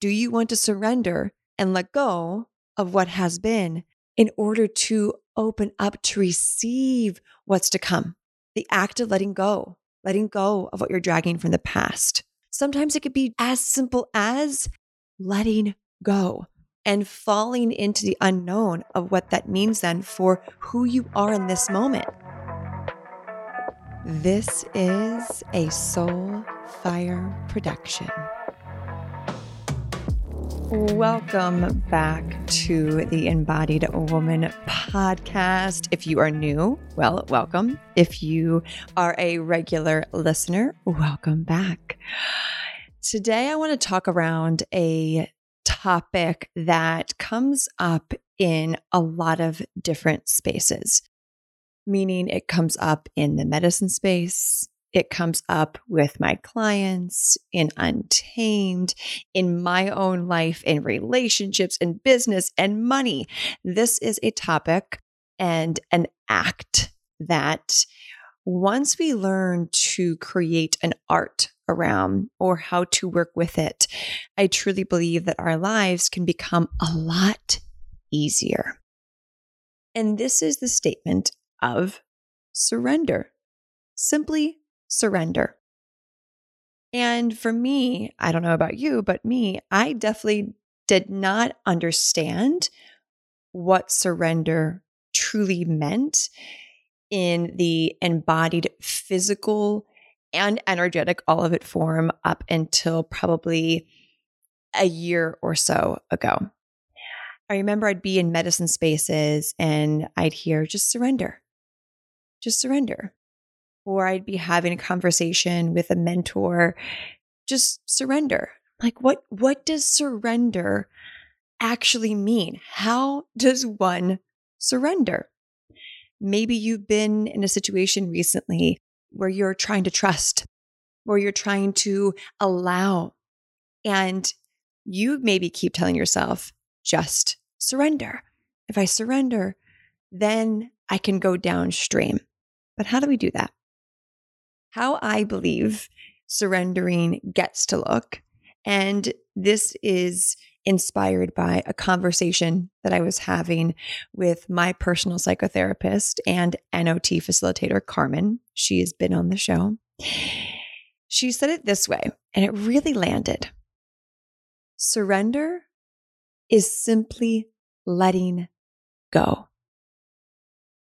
Do you want to surrender and let go of what has been in order to open up to receive what's to come? The act of letting go, letting go of what you're dragging from the past. Sometimes it could be as simple as letting go and falling into the unknown of what that means then for who you are in this moment. This is a Soul Fire production. Welcome back to the Embodied Woman podcast. If you are new, well, welcome. If you are a regular listener, welcome back. Today, I want to talk around a topic that comes up in a lot of different spaces, meaning it comes up in the medicine space, it comes up with my clients in Untamed, in my own life, in relationships, in business, and money. This is a topic and an act that once we learn to create an art around or how to work with it, I truly believe that our lives can become a lot easier. And this is the statement of surrender. Simply surrender. And for me, I don't know about you, but me, I definitely did not understand what surrender truly meant in the embodied physical and energetic, all of it form up until probably a year or so ago. I remember I'd be in medicine spaces and I'd hear, just surrender, just surrender or I'd be having a conversation with a mentor, just surrender. Like what what does surrender actually mean? How does one surrender? Maybe you've been in a situation recently where you're trying to trust, where you're trying to allow, and you maybe keep telling yourself, just surrender. If I surrender, then I can go downstream. But how do we do that? How I believe surrendering gets to look. And this is inspired by a conversation that I was having with my personal psychotherapist and NOT facilitator, Carmen. She has been on the show. She said it this way, and it really landed surrender is simply letting go.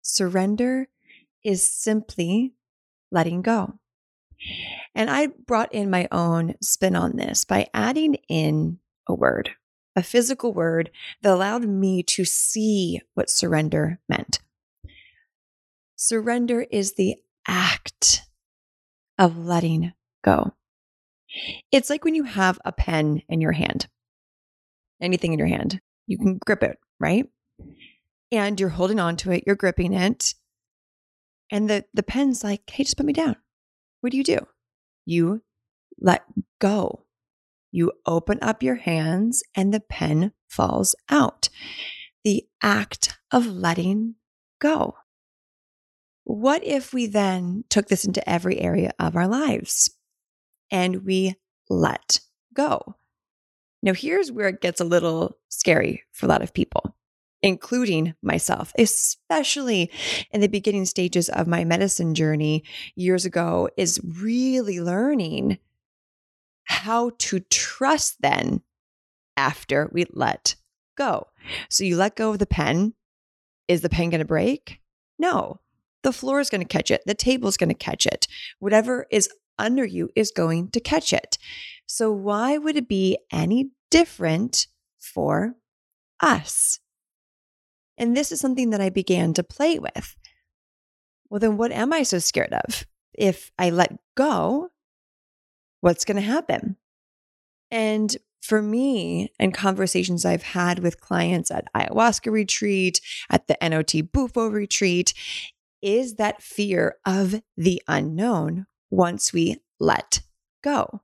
Surrender is simply letting go. And I brought in my own spin on this by adding in a word, a physical word that allowed me to see what surrender meant. Surrender is the act of letting go. It's like when you have a pen in your hand, anything in your hand, you can grip it, right? And you're holding on to it, you're gripping it, and the, the pen's like, hey, just put me down. What do you do? You let go. You open up your hands and the pen falls out. The act of letting go. What if we then took this into every area of our lives and we let go? Now, here's where it gets a little scary for a lot of people including myself, especially in the beginning stages of my medicine journey years ago, is really learning how to trust then after we let go. So you let go of the pen. Is the pen going to break? No. The floor is going to catch it. The table is going to catch it. Whatever is under you is going to catch it. So, why would it be any different for us? And this is something that I began to play with. Well, then what am I so scared of? If I let go, what's going to happen? And for me, and conversations I've had with clients at ayahuasca retreat, at the NOT Bufo retreat, is that fear of the unknown once we let go.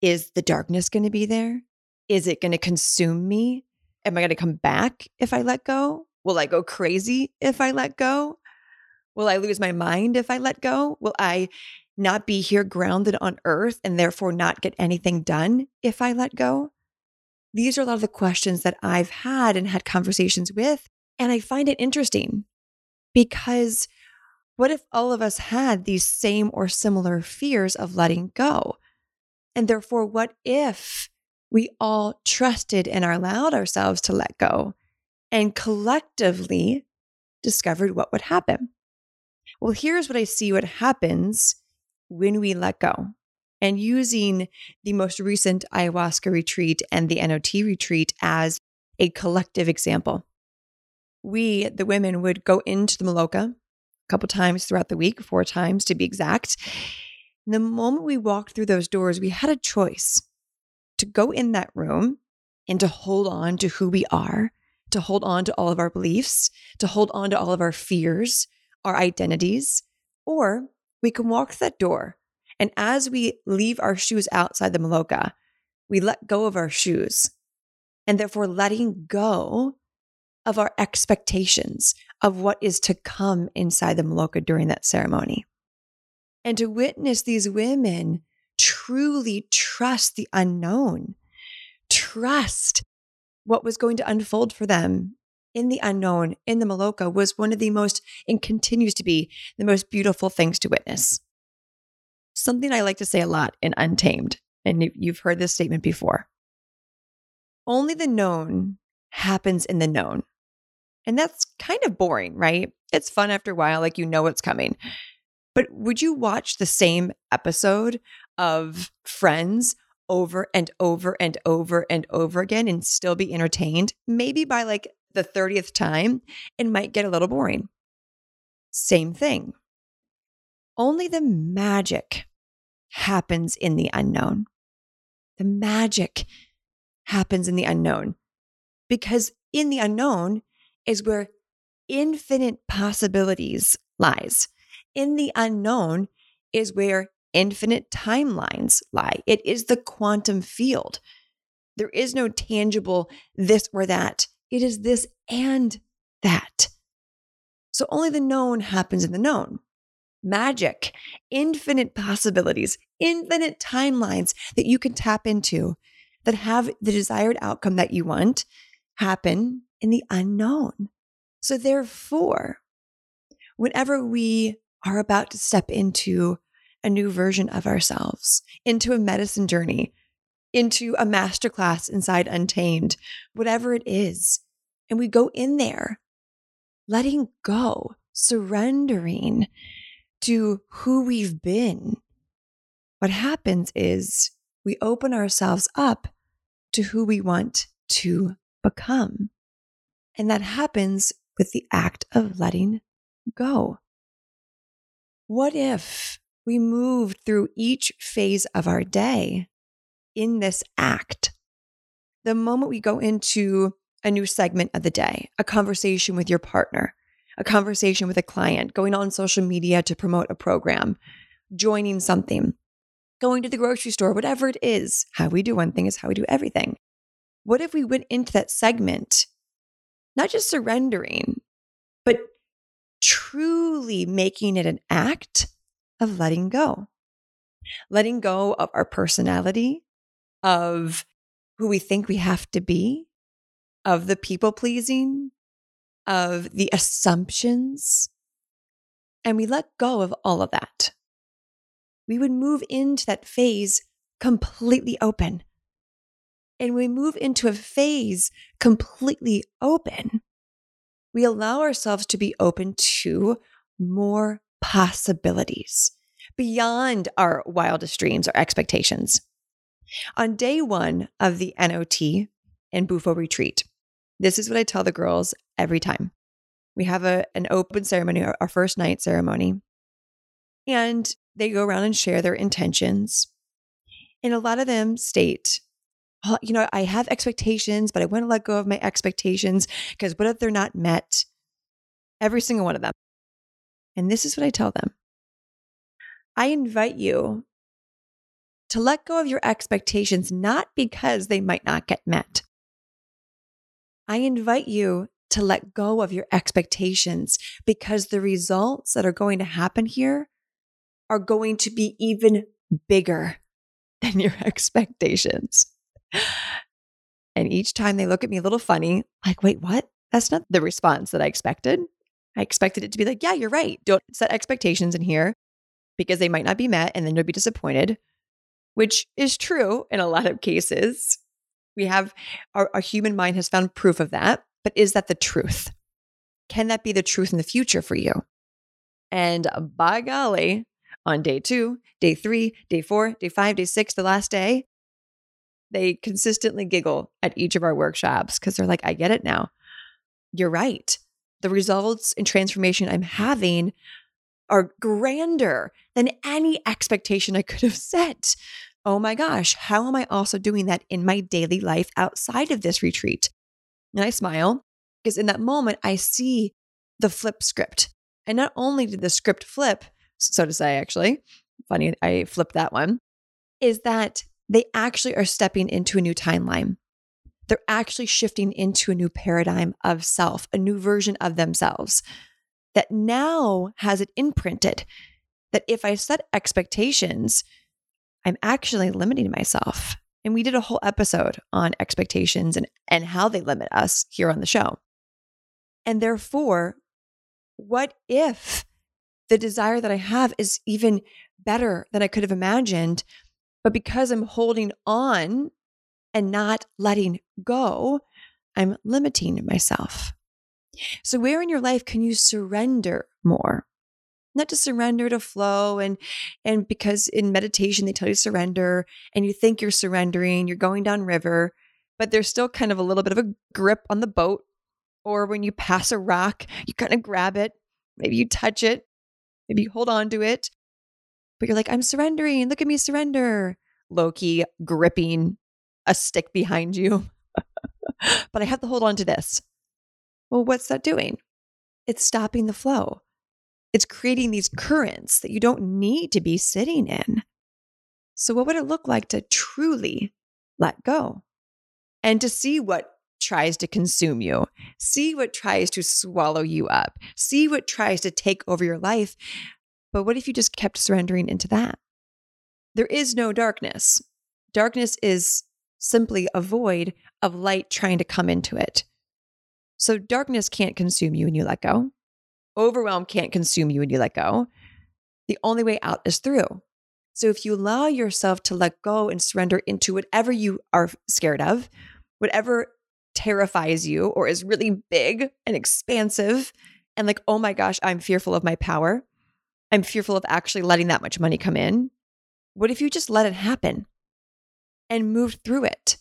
Is the darkness going to be there? Is it going to consume me? Am I going to come back if I let go? Will I go crazy if I let go? Will I lose my mind if I let go? Will I not be here grounded on earth and therefore not get anything done if I let go? These are a lot of the questions that I've had and had conversations with. And I find it interesting because what if all of us had these same or similar fears of letting go? And therefore, what if we all trusted and allowed ourselves to let go and collectively discovered what would happen? Well, here's what I see what happens when we let go. And using the most recent ayahuasca retreat and the NOT retreat as a collective example. We, the women, would go into the Maloka a couple times throughout the week, four times to be exact. And the moment we walked through those doors, we had a choice to go in that room and to hold on to who we are, to hold on to all of our beliefs, to hold on to all of our fears, our identities, or we can walk that door. And as we leave our shoes outside the Maloka, we let go of our shoes and therefore letting go of our expectations of what is to come inside the Maloka during that ceremony. And to witness these women truly trust the unknown, trust what was going to unfold for them in the unknown, in the Maloka, was one of the most, and continues to be the most beautiful things to witness. Something I like to say a lot in Untamed, and you've heard this statement before. Only the known happens in the known. And that's kind of boring, right? It's fun after a while, like you know what's coming. But would you watch the same episode of Friends over and over and over and over again and still be entertained? Maybe by like the 30th time, it might get a little boring. Same thing. Only the magic happens in the unknown. The magic happens in the unknown because in the unknown is where infinite possibilities lies. In the unknown is where infinite timelines lie. It is the quantum field. There is no tangible this or that. It is this and that. So only the known happens in the known. Magic, infinite possibilities, infinite timelines that you can tap into that have the desired outcome that you want happen in the unknown. So, therefore, whenever we are about to step into a new version of ourselves, into a medicine journey, into a masterclass inside Untamed, whatever it is. And we go in there, letting go, surrendering to who we've been. What happens is we open ourselves up to who we want to become. And that happens with the act of letting go. What if we move through each phase of our day in this act. The moment we go into a new segment of the day, a conversation with your partner, a conversation with a client, going on social media to promote a program, joining something, going to the grocery store, whatever it is, how we do one thing is how we do everything. What if we went into that segment, not just surrendering, but truly making it an act of letting go? Letting go of our personality, of who we think we have to be, of the people pleasing, of the assumptions. And we let go of all of that. We would move into that phase completely open. And we move into a phase completely open. We allow ourselves to be open to more possibilities beyond our wildest dreams or expectations. On day one of the NOT and Bufo retreat, this is what I tell the girls every time. We have a, an open ceremony, our first night ceremony, and they go around and share their intentions. And a lot of them state, oh, you know, I have expectations, but I want to let go of my expectations because what if they're not met? Every single one of them. And this is what I tell them I invite you to let go of your expectations, not because they might not get met. I invite you to let go of your expectations because the results that are going to happen here are going to be even bigger than your expectations. And each time they look at me a little funny, like, wait, what? That's not the response that I expected. I expected it to be like, yeah, you're right. Don't set expectations in here because they might not be met and then you'll be disappointed, which is true in a lot of cases. We have our, our human mind has found proof of that. But is that the truth? Can that be the truth in the future for you? And by golly, on day two, day three, day four, day five, day six, the last day, they consistently giggle at each of our workshops because they're like, I get it now. You're right. The results and transformation I'm having are grander than any expectation I could have set. Oh my gosh, how am I also doing that in my daily life outside of this retreat? And I smile because in that moment, I see the flip script. And not only did the script flip, so to say, actually, funny, I flipped that one, is that they actually are stepping into a new timeline. They're actually shifting into a new paradigm of self, a new version of themselves that now has it imprinted that if I set expectations, I'm actually limiting myself. And we did a whole episode on expectations and, and how they limit us here on the show. And therefore, what if the desire that I have is even better than I could have imagined? But because I'm holding on and not letting go, I'm limiting myself. So, where in your life can you surrender more? Not to surrender to flow and and because in meditation they tell you surrender and you think you're surrendering, you're going down river, but there's still kind of a little bit of a grip on the boat. Or when you pass a rock, you kind of grab it, maybe you touch it, maybe you hold on to it, but you're like, I'm surrendering. Look at me surrender. Loki gripping a stick behind you. but I have to hold on to this. Well, what's that doing? It's stopping the flow. It's creating these currents that you don't need to be sitting in. So, what would it look like to truly let go and to see what tries to consume you, see what tries to swallow you up, see what tries to take over your life? But what if you just kept surrendering into that? There is no darkness. Darkness is simply a void of light trying to come into it. So darkness can't consume you when you let go. Overwhelm can't consume you when you let go. The only way out is through. So if you allow yourself to let go and surrender into whatever you are scared of, whatever terrifies you or is really big and expansive, and like, oh my gosh, I'm fearful of my power. I'm fearful of actually letting that much money come in. What if you just let it happen and move through it,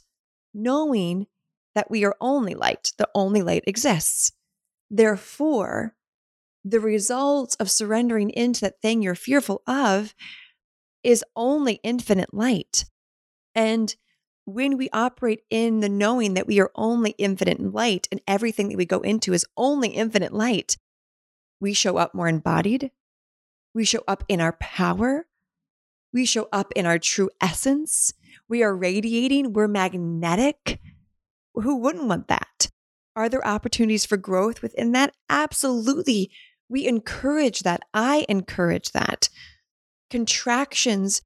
knowing that we are only light, the only light exists. Therefore, the results of surrendering into that thing you're fearful of is only infinite light. And when we operate in the knowing that we are only infinite light and everything that we go into is only infinite light, we show up more embodied. We show up in our power. We show up in our true essence. We are radiating. We're magnetic who wouldn't want that? Are there opportunities for growth within that? Absolutely. We encourage that. I encourage that. Contractions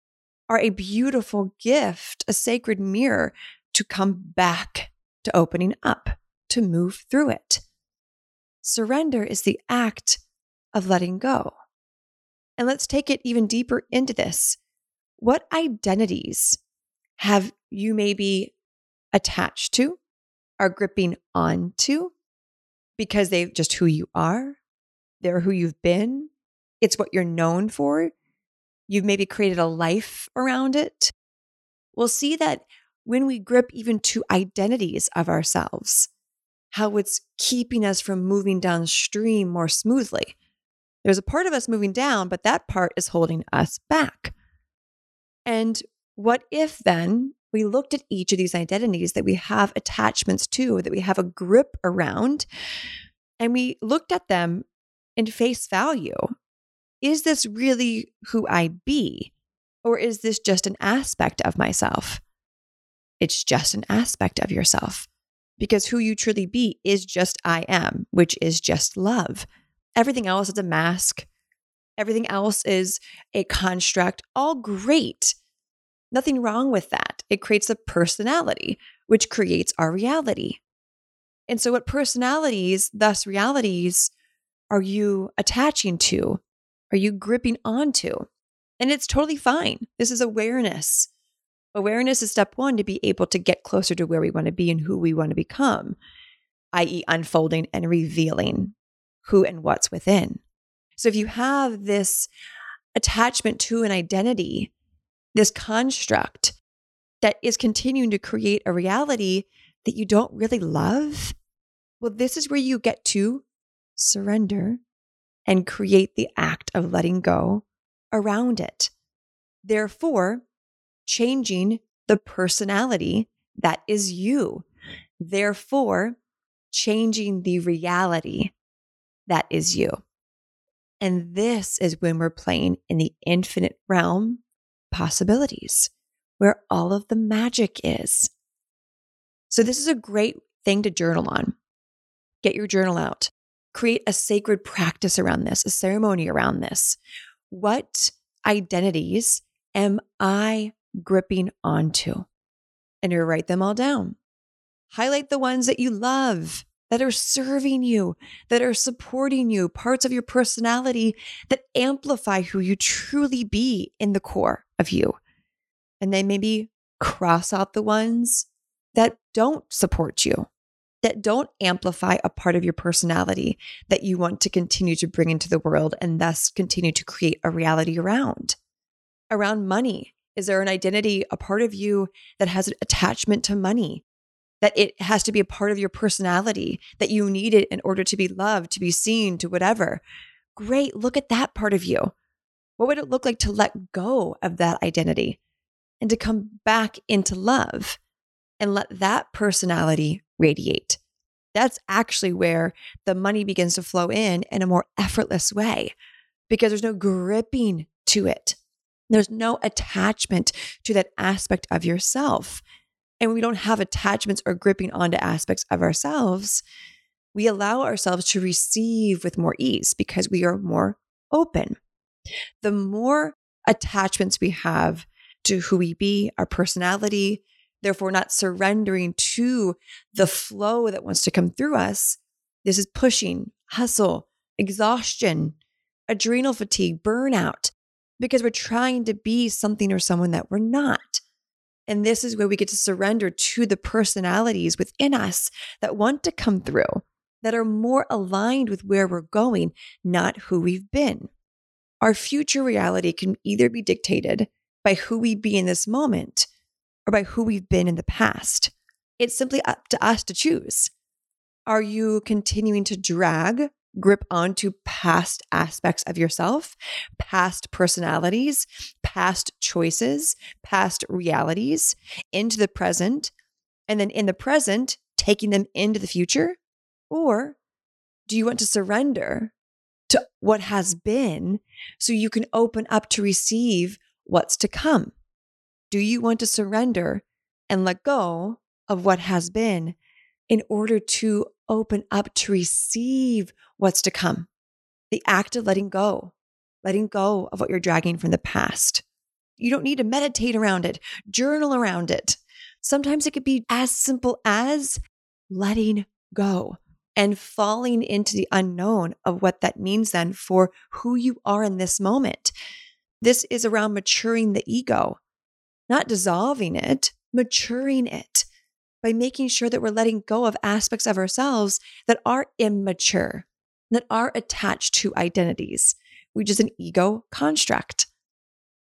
are a beautiful gift, a sacred mirror to come back to opening up, to move through it. Surrender is the act of letting go. And let's take it even deeper into this. What identities have you maybe attached to are gripping onto because they're just who you are. They're who you've been. It's what you're known for. You've maybe created a life around it. We'll see that when we grip even to identities of ourselves, how it's keeping us from moving downstream more smoothly. There's a part of us moving down, but that part is holding us back. And what if then we looked at each of these identities that we have attachments to, that we have a grip around, and we looked at them in face value. Is this really who I be? Or is this just an aspect of myself? It's just an aspect of yourself because who you truly be is just I am, which is just love. Everything else is a mask. Everything else is a construct, all great. Nothing wrong with that. It creates a personality, which creates our reality. And so, what personalities, thus realities, are you attaching to? Are you gripping onto? And it's totally fine. This is awareness. Awareness is step one to be able to get closer to where we want to be and who we want to become, i.e., unfolding and revealing who and what's within. So, if you have this attachment to an identity, this construct that is continuing to create a reality that you don't really love, well, this is where you get to surrender and create the act of letting go around it. Therefore, changing the personality that is you. Therefore, changing the reality that is you. And this is when we're playing in the infinite realm possibilities, where all of the magic is. So, this is a great thing to journal on. Get your journal out. Create a sacred practice around this, a ceremony around this. What identities am I gripping onto? And you write them all down. Highlight the ones that you love, that are serving you, that are supporting you, parts of your personality that amplify who you truly be in the core of you. And then maybe cross out the ones that don't support you, that don't amplify a part of your personality that you want to continue to bring into the world and thus continue to create a reality around. Around money, is there an identity, a part of you that has an attachment to money? That it has to be a part of your personality, that you need it in order to be loved, to be seen, to whatever. Great. Look at that part of you. What would it look like to let go of that identity and to come back into love and let that personality radiate? That's actually where the money begins to flow in in a more effortless way because there's no gripping to it. There's no attachment to that aspect of yourself. And we don't have attachments or gripping onto aspects of ourselves. We allow ourselves to receive with more ease because we are more open. The more attachments we have to who we be, our personality, therefore not surrendering to the flow that wants to come through us, this is pushing, hustle, exhaustion, adrenal fatigue, burnout, because we're trying to be something or someone that we're not. And this is where we get to surrender to the personalities within us that want to come through, that are more aligned with where we're going, not who we've been. Our future reality can either be dictated by who we be in this moment or by who we've been in the past. It's simply up to us to choose. Are you continuing to drag, grip onto past aspects of yourself, past personalities, past choices, past realities into the present, and then in the present, taking them into the future? Or do you want to surrender to what has been so you can open up to receive what's to come? Do you want to surrender and let go of what has been in order to open up to receive what's to come? The act of letting go, letting go of what you're dragging from the past. You don't need to meditate around it, journal around it. Sometimes it could be as simple as letting go and falling into the unknown of what that means then for who you are in this moment. This is around maturing the ego, not dissolving it, maturing it by making sure that we're letting go of aspects of ourselves that are immature, that are attached to identities, which is an ego construct.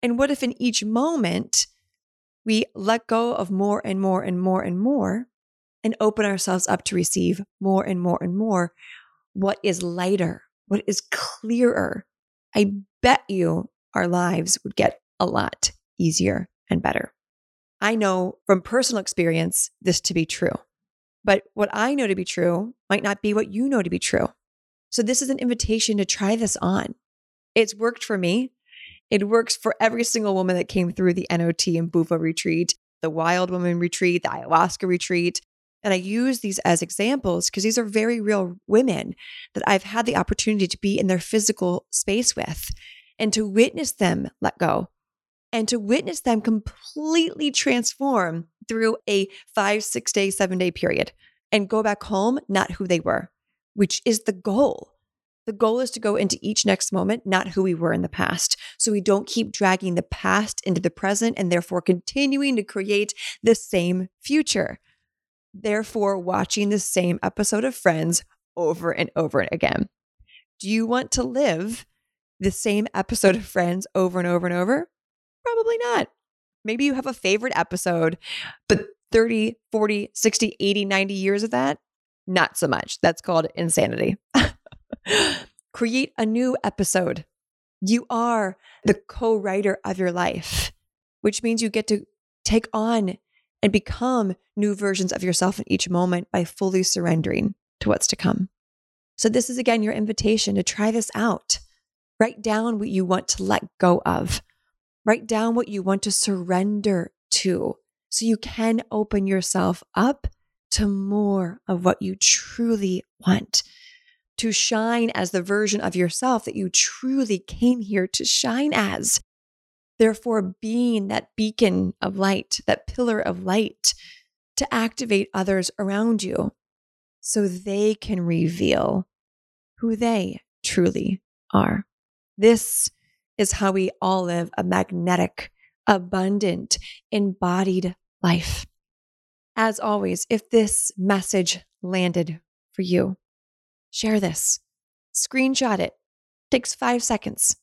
And what if in each moment we let go of more and more and more and more and open ourselves up to receive more and more and more what is lighter, what is clearer? I bet you our lives would get a lot easier and better. I know from personal experience this to be true. But what I know to be true might not be what you know to be true. So, this is an invitation to try this on. It's worked for me. It works for every single woman that came through the NOT and Bufo retreat, the Wild Woman retreat, the ayahuasca retreat. And I use these as examples because these are very real women that I've had the opportunity to be in their physical space with and to witness them let go and to witness them completely transform through a five, six day, seven day period and go back home not who they were, which is the goal. The goal is to go into each next moment, not who we were in the past. So we don't keep dragging the past into the present and therefore continuing to create the same future. Therefore, watching the same episode of Friends over and over again. Do you want to live the same episode of Friends over and over and over? Probably not. Maybe you have a favorite episode, but 30, 40, 60, 80, 90 years of that, not so much. That's called insanity. Create a new episode. You are the co writer of your life, which means you get to take on and become new versions of yourself in each moment by fully surrendering to what's to come. So, this is again your invitation to try this out. Write down what you want to let go of, write down what you want to surrender to so you can open yourself up to more of what you truly want to shine as the version of yourself that you truly came here to shine as. Therefore, being that beacon of light, that pillar of light to activate others around you so they can reveal who they truly are. This is how we all live a magnetic, abundant, embodied life. As always, if this message landed for you, Share this, screenshot it. Takes five seconds.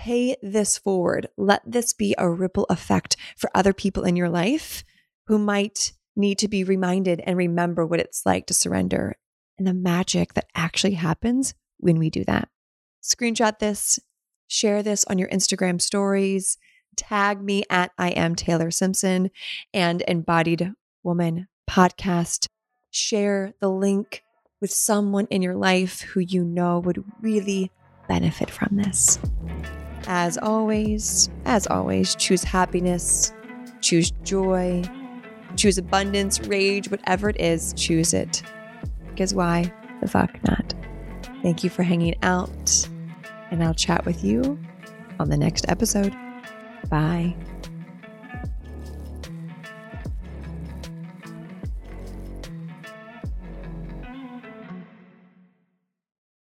Pay this forward. Let this be a ripple effect for other people in your life who might need to be reminded and remember what it's like to surrender and the magic that actually happens when we do that. Screenshot this, share this on your Instagram stories, tag me at I am Taylor Simpson and Embodied Woman podcast. Share the link with someone in your life who you know would really benefit from this. As always, as always, choose happiness, choose joy, choose abundance, rage, whatever it is, choose it. Because why the fuck not? Thank you for hanging out, and I'll chat with you on the next episode. Bye.